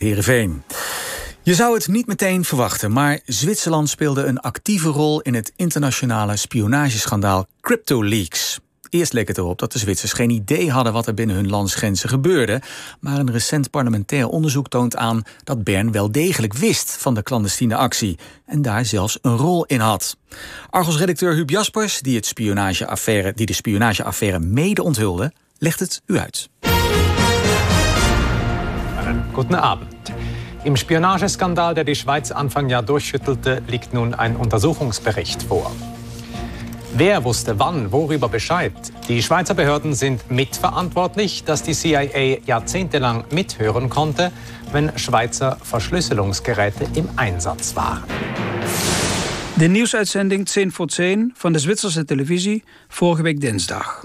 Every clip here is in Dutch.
Heerenveen. Je zou het niet meteen verwachten, maar Zwitserland speelde een actieve rol in het internationale spionageschandaal CryptoLeaks. Eerst leek het erop dat de Zwitsers geen idee hadden wat er binnen hun landsgrenzen gebeurde. Maar een recent parlementair onderzoek toont aan dat Bern wel degelijk wist van de clandestine actie. En daar zelfs een rol in had. Argos-redacteur Huub Jaspers, die, het spionageaffaire, die de spionageaffaire mede onthulde, legt het u uit. Goedenavond. Im Spionageskandal, der die Schweiz Anfang Jahr durchschüttelte, liegt nun ein Untersuchungsbericht vor. Wer wusste wann, worüber Bescheid? Die Schweizer Behörden sind mitverantwortlich, dass die CIA jahrzehntelang mithören konnte, wenn Schweizer Verschlüsselungsgeräte im Einsatz waren. De nieuwsuitzending 10 voor 10 van de Zwitserse televisie vorige week dinsdag.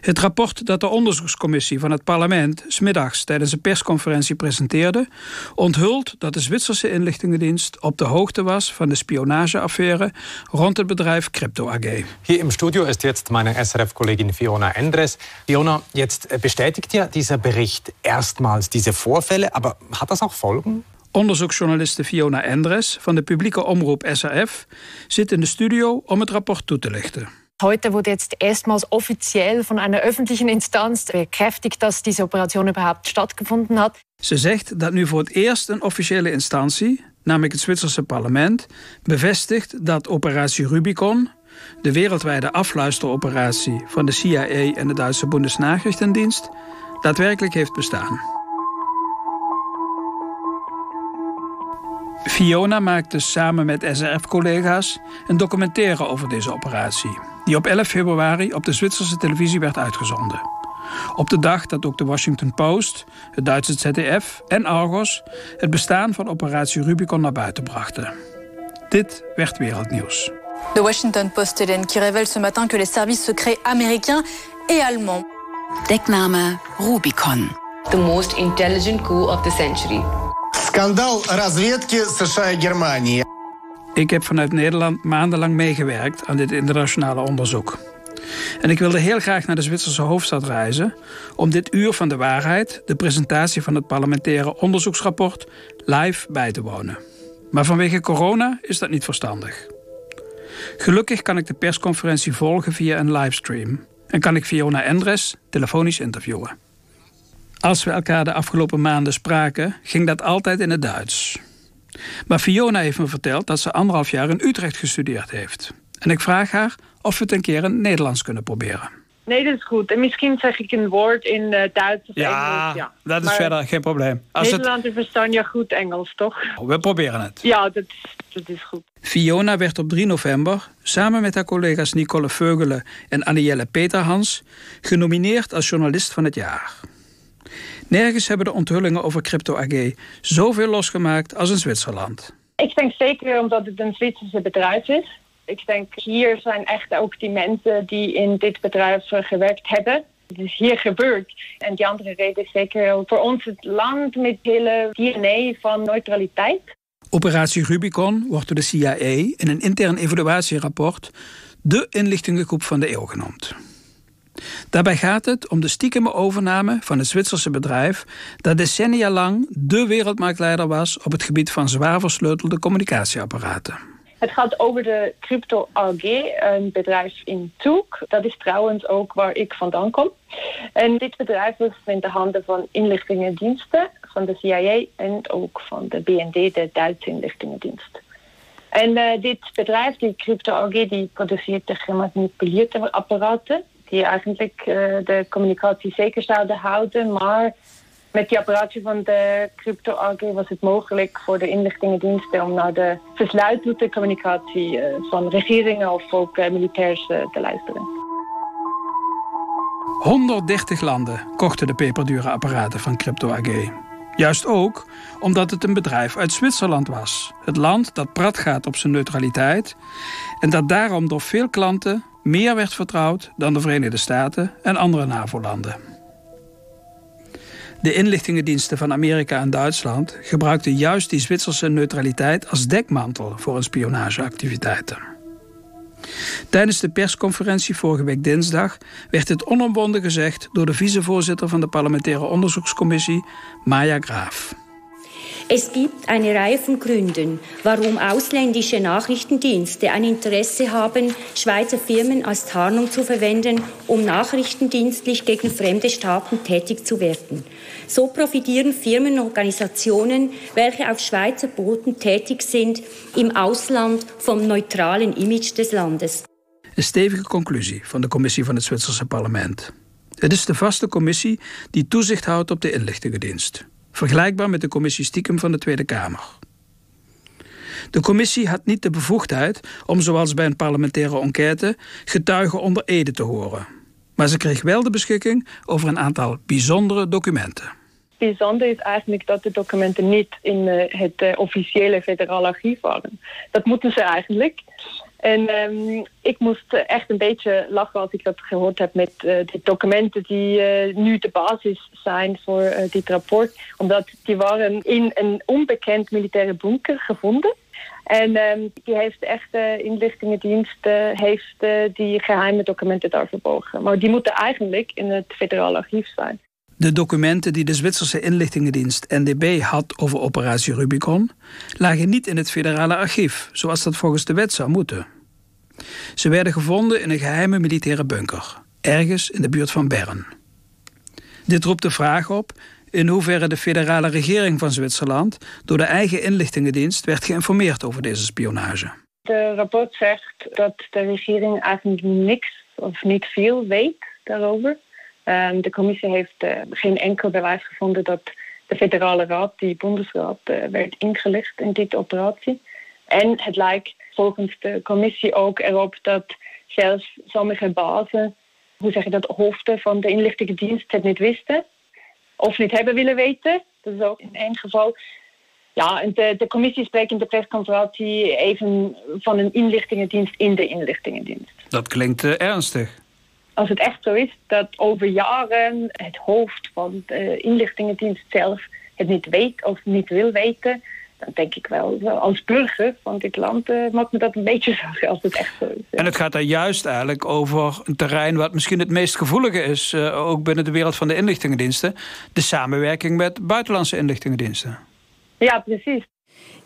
Het rapport dat de onderzoekscommissie van het parlement smiddags tijdens een persconferentie presenteerde, onthult dat de Zwitserse inlichtingendienst op de hoogte was van de spionageaffaire rond het bedrijf Crypto AG. Hier im Studio ist jetzt meine SRF-Kollegin Fiona Endres. Fiona, jetzt bestätigt ja dieser Bericht erstmals diese Vorfälle, aber hat das auch Folgen? Onderzoeksjournaliste Fiona Endres van de publieke omroep SRF zit in de studio om het rapport toe te lichten. Heute wurde jetzt erstmals offiziell von einer öffentlichen Instanz bekräftigt, dass diese Operation überhaupt stattgefunden hat. Ze zegt dat nu voor het eerst een officiële instantie, namelijk het Zwitserse parlement, bevestigt dat operatie Rubicon, de wereldwijde afluisteroperatie van de CIA en de Duitse Bundesnachrichtendienst, daadwerkelijk heeft bestaan. Fiona maakte samen met SRF-collega's een documentaire over deze operatie, die op 11 februari op de Zwitserse televisie werd uitgezonden. Op de dag dat ook de Washington Post, het Duitse ZDF en Argos het bestaan van operatie Rubicon naar buiten brachten. Dit werd wereldnieuws. De Washington Post qui révèle ce matin que les services secrets américains et allemands. Dekname Rubicon. The most intelligent coup of the century. Скандал разведки США-Германии. Ik heb vanuit Nederland maandenlang meegewerkt aan dit internationale onderzoek. En ik wilde heel graag naar de Zwitserse hoofdstad reizen om dit uur van de waarheid, de presentatie van het parlementaire onderzoeksrapport, live bij te wonen. Maar vanwege corona is dat niet verstandig. Gelukkig kan ik de persconferentie volgen via een livestream en kan ik Fiona Endres telefonisch interviewen. Als we elkaar de afgelopen maanden spraken, ging dat altijd in het Duits. Maar Fiona heeft me verteld dat ze anderhalf jaar in Utrecht gestudeerd heeft. En ik vraag haar of we het een keer in het Nederlands kunnen proberen. Nee, dat is goed. En misschien zeg ik een woord in uh, Duits of ja, Engels. Ja, dat is verder geen probleem. Als Nederlanders het... verstaan ja goed Engels, toch? We proberen het. Ja, dat, dat is goed. Fiona werd op 3 november samen met haar collega's Nicole Veugelen en Annielle Peterhans genomineerd als journalist van het jaar. Nergens hebben de onthullingen over Crypto AG zoveel losgemaakt als in Zwitserland. Ik denk zeker omdat het een Zwitserse bedrijf is. Ik denk hier zijn echt ook die mensen die in dit bedrijf eh, gewerkt hebben. Het is hier gebeurd. En die andere reden is zeker voor ons het land met hele DNA van neutraliteit. Operatie Rubicon wordt door de CIA in een intern evaluatierapport de inlichtingengroep van de eeuw genoemd. Daarbij gaat het om de stiekeme overname van het Zwitserse bedrijf dat decennia lang de wereldmarktleider was op het gebied van zwaar versleutelde communicatieapparaten. Het gaat over de Crypto AG, een bedrijf in Zug. Dat is trouwens ook waar ik vandaan kom. En dit bedrijf was in de handen van inlichtingendiensten, van de CIA en ook van de BND, de Duitse inlichtingendienst. En uh, dit bedrijf, die Crypto AG, die produceert de gemanipuleerde apparaten die eigenlijk uh, de communicatie zeker zouden houden. Maar met die apparatie van de Crypto AG was het mogelijk voor de inlichtingendiensten om naar de versluitelde communicatie uh, van regeringen of ook uh, militairs te luisteren. 130 landen kochten de peperdure apparaten van Crypto AG. Juist ook omdat het een bedrijf uit Zwitserland was. Het land dat prat gaat op zijn neutraliteit en dat daarom door veel klanten meer werd vertrouwd dan de Verenigde Staten en andere NAVO-landen. De inlichtingendiensten van Amerika en Duitsland gebruikten juist die Zwitserse neutraliteit als dekmantel voor hun spionageactiviteiten. Tijdens de persconferentie vorige week dinsdag werd dit onomwonden gezegd door de vicevoorzitter van de parlementaire onderzoekscommissie, Maya Graaf. Es gibt eine Reihe von Gründen, warum ausländische Nachrichtendienste ein Interesse haben, Schweizer Firmen als Tarnung zu verwenden, um nachrichtendienstlich gegen fremde Staaten tätig zu werden. So profitieren Firmen und Organisationen, welche auf Schweizer Boden tätig sind, im Ausland vom neutralen Image des Landes. Een stevige conclusie van de commissie van het Zwitserse parlement. Het is de vaste commissie die toezicht houdt op de inlichtingendienst. Vergelijkbaar met de commissie stiekem van de Tweede Kamer. De commissie had niet de bevoegdheid om, zoals bij een parlementaire enquête, getuigen onder ede te horen. Maar ze kreeg wel de beschikking over een aantal bijzondere documenten. Bijzonder is eigenlijk dat de documenten niet in eh, het eh, officiële federale archief waren. Dat moeten ze eigenlijk. En um, ik moest echt een beetje lachen als ik dat gehoord heb met uh, die documenten die uh, nu de basis zijn voor uh, dit rapport. Omdat die waren in een onbekend militaire bunker gevonden. En um, die heeft echt de inlichtingendienst heeft die geheime documenten daar verborgen. Maar die moeten eigenlijk in het federale archief zijn. De documenten die de Zwitserse inlichtingendienst NDB had over operatie Rubicon lagen niet in het federale archief, zoals dat volgens de wet zou moeten. Ze werden gevonden in een geheime militaire bunker, ergens in de buurt van Bern. Dit roept de vraag op in hoeverre de federale regering van Zwitserland door de eigen inlichtingendienst werd geïnformeerd over deze spionage. De rapport zegt dat de regering eigenlijk niks of niet veel weet daarover. Ehm, de commissie heeft uh, geen enkel bewijs gevonden dat de federale raad, die Bundesraad, uh, werd ingelicht in dit operatie. En het lijkt volgens de commissie ook erop dat zelfs sommige bazen, hoe zeg je dat, hoofden van de inlichtingendienst het niet wisten. Of niet hebben willen weten. Dat is ook in één geval. Ja, en de, de commissie spreekt in de persconferentie even van een inlichtingendienst in de inlichtingendienst. Dat klinkt uh, ernstig. Als het echt zo is dat over jaren het hoofd van de inlichtingendienst zelf het niet weet of niet wil weten, dan denk ik wel, als burger van dit land uh, maakt me dat een beetje zorgen als het echt zo is. En het gaat daar juist eigenlijk over een terrein wat misschien het meest gevoelige is, uh, ook binnen de wereld van de inlichtingendiensten, de samenwerking met buitenlandse inlichtingendiensten. Ja, precies.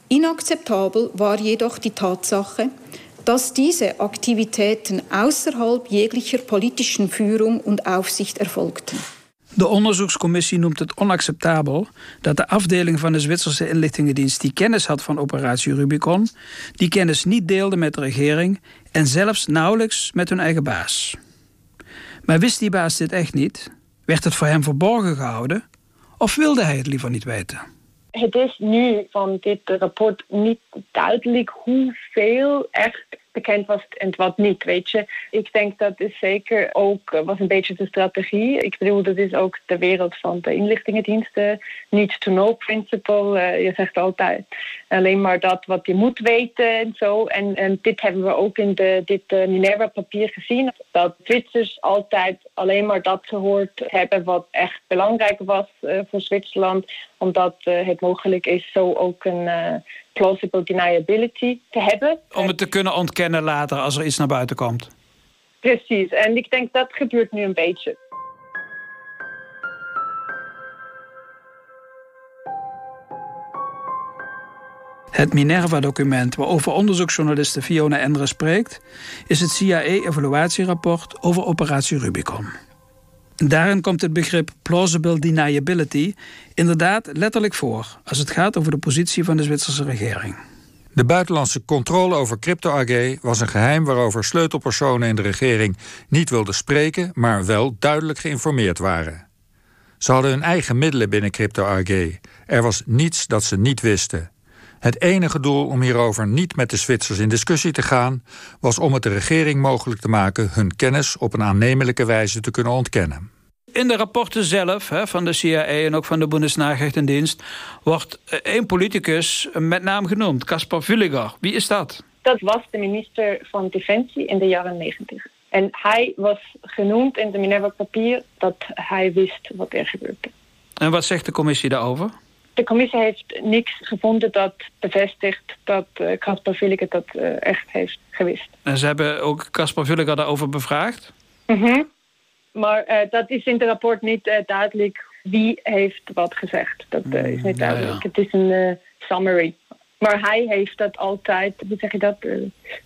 Inakzeptabel war jedoch die Tatsache, dass diese Aktivitäten außerhalb jeglicher politischen Führung und Aufsicht erfolgten. De onderzoekscommissie noemt het onacceptabel dat de afdeling van de Zwitserse inlichtingendienst die kennis had van operatie Rubicon, die kennis niet deelde met de regering en zelfs nauwelijks met hun eigen baas. Maar wist die baas dit echt niet? Werd het voor hem verborgen gehouden? Of wilde hij het liever niet weten? Het is nu van dit rapport niet duidelijk hoeveel echt bekend was en wat niet, weet je. Ik denk dat is zeker ook was een beetje de strategie. Ik bedoel, dat is ook de wereld van de inlichtingendiensten. Niet to know principle. Uh, je zegt altijd alleen maar dat wat je moet weten en zo. En, en dit hebben we ook in de, dit uh, Minerva-papier gezien. Dat Zwitsers altijd alleen maar dat gehoord hebben wat echt belangrijk was uh, voor Zwitserland. Omdat het mogelijk is zo ook een plausible deniability te hebben. Om het te kunnen ontkennen later als er iets naar buiten komt. Precies, en ik denk dat gebeurt nu een beetje. Het Minerva-document waarover onderzoeksjournaliste Fiona Endre spreekt... is het CIA-evaluatierapport over operatie Rubicon. Daarin komt het begrip plausible deniability inderdaad letterlijk voor als het gaat over de positie van de Zwitserse regering. De buitenlandse controle over Crypto AG was een geheim waarover sleutelpersonen in de regering niet wilden spreken, maar wel duidelijk geïnformeerd waren. Ze hadden hun eigen middelen binnen Crypto AG. Er was niets dat ze niet wisten. Het enige doel om hierover niet met de Zwitsers in discussie te gaan, was om het de regering mogelijk te maken hun kennis op een aannemelijke wijze te kunnen ontkennen. In de rapporten zelf hè, van de CIA en ook van de Bundesnachrichtendienst wordt eh, één politicus met naam genoemd, Caspar Villiger. Wie is dat? Dat was de minister van Defensie in de jaren 90. En hij was genoemd in de Minerva-papier dat hij wist wat er gebeurde. En wat zegt de commissie daarover? De commissie heeft niks gevonden dat bevestigt dat Caspar Villiger dat echt heeft gewist. En ze hebben ook Caspar Villiger daarover bevraagd? Mm Maar dat is in het rapport niet duidelijk wie heeft wat gezegd. Dat is niet duidelijk. Het is een summary. Maar hij heeft dat altijd, hoe zeg je dat,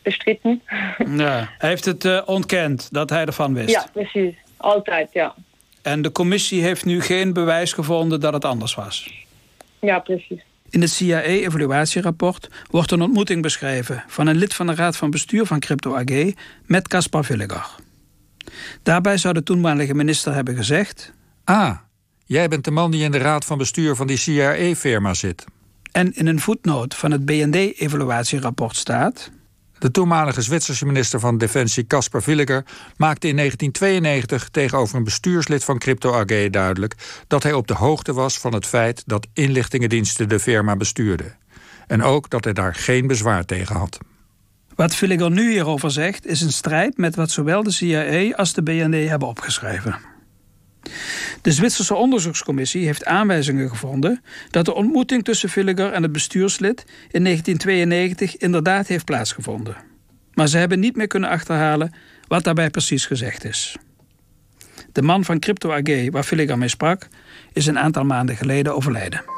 bestritten. Ja, hij heeft het ontkend dat hij ervan wist. Ja, precies. Altijd, ja. En de commissie heeft nu geen bewijs gevonden dat het anders was? Ja, precies. In het CIA-evaluatierapport wordt een ontmoeting beschreven... van een lid van de raad van bestuur van Crypto AG met Caspar Villiger. Daarbij zou de toenmalige minister hebben gezegd... Ah, jij bent de man die in de raad van bestuur van die CIA-firma zit. En in een voetnoot van het BND-evaluatierapport staat... De toenmalige Zwitserse minister van Defensie Caspar Villiger maakte in 1992 tegenover een bestuurslid van Crypto AG duidelijk dat hij op de hoogte was van het feit dat inlichtingendiensten de firma bestuurden. En ook dat hij daar geen bezwaar tegen had. Wat Villiger nu hierover zegt is een strijd met wat zowel de CIA als de BND hebben opgeschreven. De Zwitserse onderzoekscommissie heeft aanwijzingen gevonden dat de ontmoeting tussen Villiger en het bestuurslid in 1992 inderdaad heeft plaatsgevonden. Maar ze hebben niet meer kunnen achterhalen wat daarbij precies gezegd is. De man van Crypto AG, waar Villiger mee sprak, is een aantal maanden geleden overleden.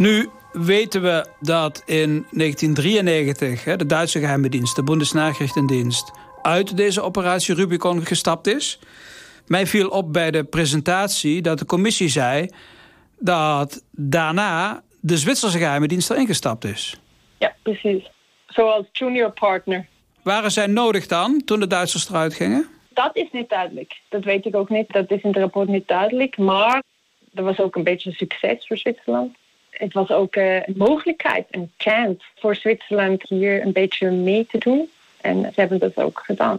Nu weten we dat in 1993 de Duitse geheime dienst, de Bundesnachrichtendienst, uit deze operatie Rubicon gestapt is. Mij viel op bij de presentatie dat de commissie zei dat daarna de Zwitserse geheime dienst erin gestapt is. Ja, precies. Zoals junior partner. Waren zij nodig dan, toen de Duitsers eruit gingen? Dat is niet duidelijk. Dat weet ik ook niet. Dat is in het rapport niet duidelijk. Maar er was ook een beetje succes voor Zwitserland het was ook uh, een mogelijkheid, een chance voor Zwitserland hier een beetje mee te doen. En ze hebben dat ook gedaan.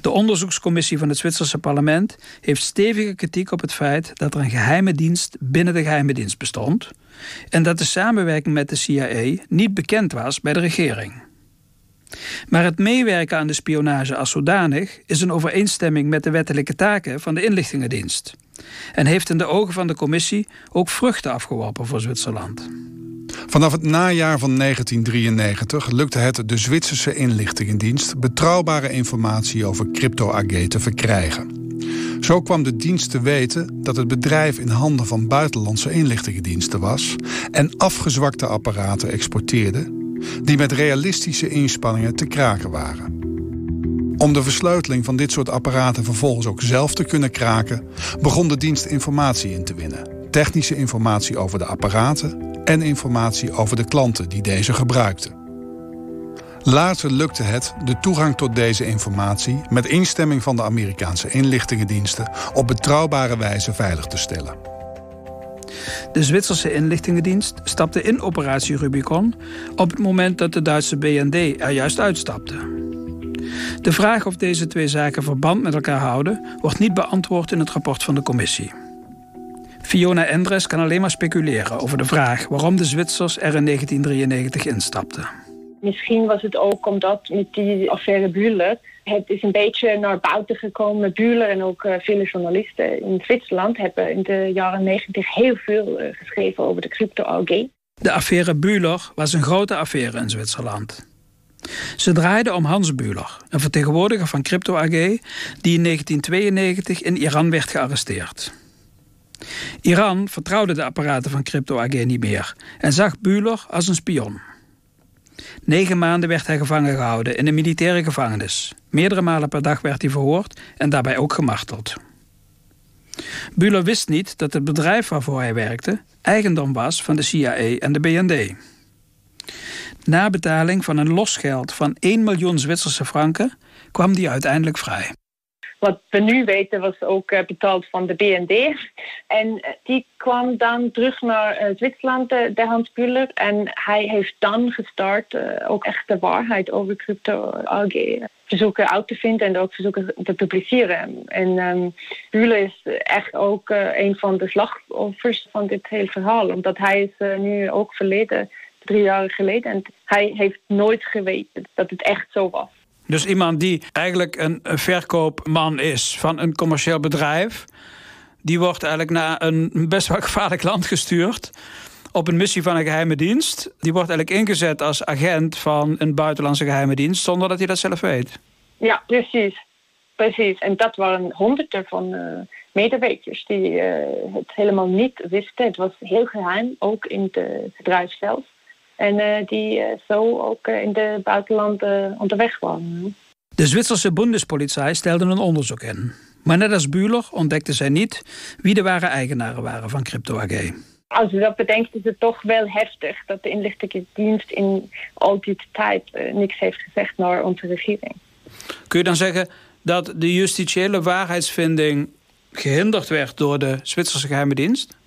De onderzoekscommissie van het Zwitserse parlement heeft stevige kritiek op het feit dat er een geheime dienst binnen de geheime dienst bestond en dat de samenwerking met de CIA niet bekend was bij de regering. Maar het meewerken aan de spionage als zodanig is een overeenstemming met de wettelijke taken van de inlichtingendienst en heeft in de ogen van de commissie ook vruchten afgeworpen voor Zwitserland. Vanaf het najaar van 1993 lukte het de Zwitserse inlichtingendienst betrouwbare informatie over Crypto AG te verkrijgen. Zo kwam de dienst te weten dat het bedrijf in handen van buitenlandse inlichtingendiensten was en afgezwakte apparaten exporteerde die met realistische inspanningen te kraken waren. Om de versleuteling van dit soort apparaten vervolgens ook zelf te kunnen kraken, begon de dienst informatie in te winnen. Technische informatie over de apparaten en informatie over de klanten die deze gebruikten. Later lukte het de toegang tot deze informatie met instemming van de Amerikaanse inlichtingendiensten op betrouwbare wijze veilig te stellen. De Zwitserse inlichtingendienst stapte in operatie Rubicon op het moment dat de Duitse BND er juist uitstapte. De vraag of deze twee zaken verband met elkaar houden, wordt niet beantwoord in het rapport van de commissie. Fiona Endres kan alleen maar speculeren over de vraag waarom de Zwitsers er in 1993 instapten. Misschien was het ook omdat met die affaire Bühler het is een beetje naar buiten gekomen. Bühler en ook uh, vele journalisten in Zwitserland hebben in de jaren 90 heel veel uh, geschreven over de crypto-AG. De affaire Bühler was een grote affaire in Zwitserland. Ze draaide om Hans Bühler, een vertegenwoordiger van Crypto AG, die in 1992 in Iran werd gearresteerd. Iran vertrouwde de apparaten van Crypto AG niet meer en zag Bühler als een spion. Negen maanden werd hij gevangen gehouden in een militaire gevangenis. Meerdere malen per dag werd hij verhoord en daarbij ook gemarteld. Bühler wist niet dat het bedrijf waarvoor hij werkte eigendom was van de CIA en de BND. Na betaling van een losgeld van 1 miljoen Zwitserse franken kwam die uiteindelijk vrij. Wat we nu weten was ook eh, betaald van de BND. En eh, die kwam dan terug naar eh, Zwitserland, de Hans Bühler. En hij heeft dan gestart ook echt de waarheid over crypto AG verzoeken uit te vinden en ook verzoeken te publiceren. En um, Bühler is echt ook een van de slachtoffers van dit hele verhaal. Omdat hij is nu ook verleden drie jaar geleden. En hij heeft nooit geweten dat het echt zo was. Dus iemand die eigenlijk een, verkoopman is van een commercieel bedrijf, die wordt eigenlijk naar een best wel gevaarlijk land gestuurd op een missie van een geheime dienst. Die wordt eigenlijk ingezet als agent van een buitenlandse geheime dienst zonder dat hij dat zelf weet. Ja, precies. Precies. En dat waren honderden van uh, medewerkers die uh, het helemaal niet wisten. Het was heel geheim, ook in het bedrijf zelf. En uh, die zo ook in de buitenlanden onderweg waren. De Zwitserse Bundespolizei stelde een onderzoek in. Maar net als Bühler ontdekte zij niet wie de ware eigenaren waren van Crypto AG. Als je dat bedenkt, is het toch wel heftig dat de inlichtingendienst in al die tijd uh, niks heeft gezegd naar onze regering. Kun je dan zeggen dat de justitiële waarheidsvinding gehinderd werd door de Zwitserse geheime dienst?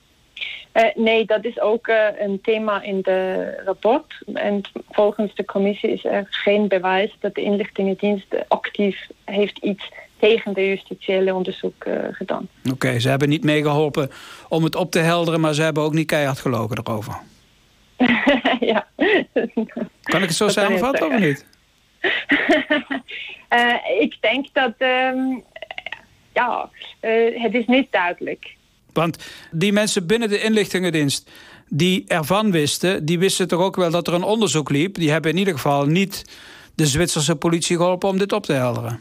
Uh, nee, dat is ook uh, een thema in de rapport. En volgens de commissie is er geen bewijs dat de inlichtingendienst actief heeft iets tegen de justitiële onderzoek uh, gedaan. Oké, ze hebben niet meegeholpen om het op te helderen, maar ze hebben ook niet keihard gelogen erover. ja. Kan ik het zo samenvatten of niet? ik denk dat, um, ja, het is niet duidelijk. Want die mensen binnen de inlichtingendienst die ervan wisten, die wisten toch ook wel dat er een onderzoek liep. Die hebben in ieder geval niet de Zwitserse politie geholpen om dit op te helderen.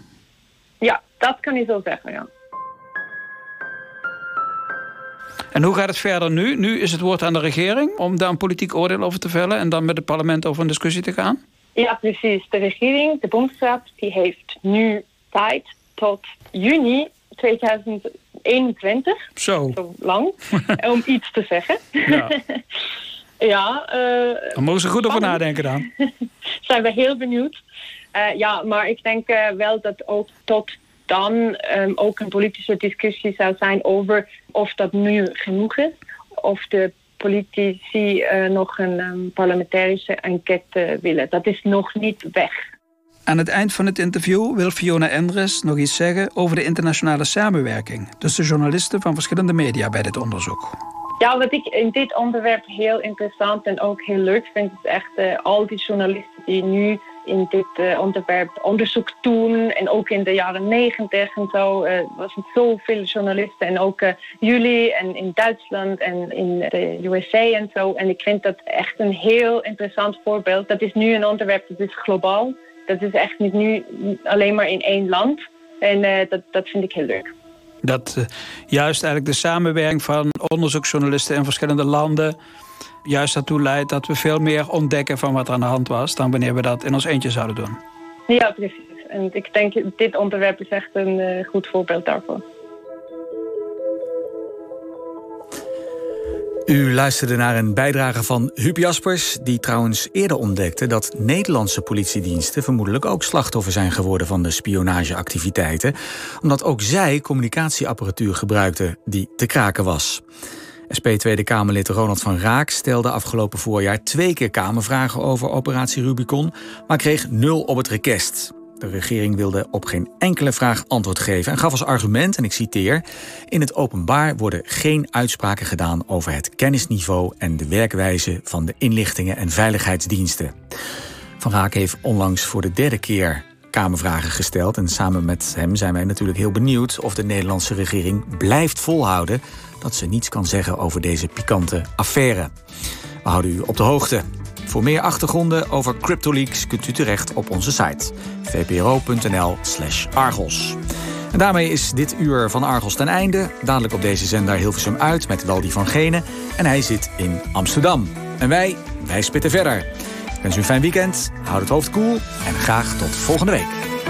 Ja, dat kan je zo zeggen, ja. En hoe gaat het verder nu? Nu is het woord aan de regering om daar een politiek oordeel over te vellen en dan met het parlement over een discussie te gaan? Ja, precies. De regering, de Bondsraad, die heeft nu tijd tot juni 2021. Zo. Zo lang. om iets te zeggen. Ja. ja uh, dan mogen ze goed over nadenken dan. Zijn we heel benieuwd. Uh, ja, maar ik denk uh, wel dat ook tot dan um, ook een politische discussie zou zijn over of dat nu genoeg is. Of de politici nog een um, parlementarische enquête willen. Dat is nog niet weg. Aan het eind van het interview wil Fiona Endres nog iets zeggen over de internationale samenwerking tussen journalisten van verschillende media bij dit onderzoek. Ja, wat ik in dit onderwerp heel interessant en ook heel leuk vind, is echt uh, al die journalisten die nu in dit uh, onderwerp onderzoek doen. En ook in de jaren negentig en zo uh, was het zoveel journalisten. En ook jullie en in Duitsland en in de USA en zo. En ik vind dat echt een heel interessant voorbeeld. Dat is nu een onderwerp dat is globaal. Dat is echt niet nu alleen maar in één land. En dat, dat vind ik heel leuk. Dat juist eigenlijk de samenwerking van onderzoeksjournalisten in verschillende landen juist daartoe leidt dat we veel meer ontdekken van wat er aan de hand was... dan wanneer we dat in ons eentje zouden doen. Ja, precies. En ik denk, dit onderwerp is echt een uh, goed voorbeeld daarvan. U luisterde naar een bijdrage van Huub Jaspers, die trouwens eerder ontdekte dat Nederlandse politiediensten vermoedelijk ook slachtoffer zijn geworden van de spionageactiviteiten, omdat ook zij communicatieapparatuur gebruikten die te kraken was. SP Tweede Kamerlid Ronald van Raak stelde afgelopen voorjaar twee keer Kamervragen over operatie Rubicon, maar kreeg nul op het request. De regering wilde op geen enkele vraag antwoord geven en gaf als argument, en ik citeer: In het openbaar worden geen uitspraken gedaan over het kennisniveau en de werkwijze van de inlichtingen en veiligheidsdiensten. Van Raak heeft onlangs voor de derde keer Kamervragen gesteld. En samen met hem zijn wij natuurlijk heel benieuwd of de Nederlandse regering blijft volhouden dat ze niets kan zeggen over deze pikante affaire. We houden u op de hoogte. Voor meer achtergronden over CryptoLeaks kunt u terecht op onze site vpro.nl/slash Argos. En daarmee is dit uur van Argos ten einde. Dadelijk op deze zender Hilversum uit met Waldi van Genen. En hij zit in Amsterdam. En wij, wij spitten verder. Ik wens u een fijn weekend, houd het hoofd koel en graag tot volgende week.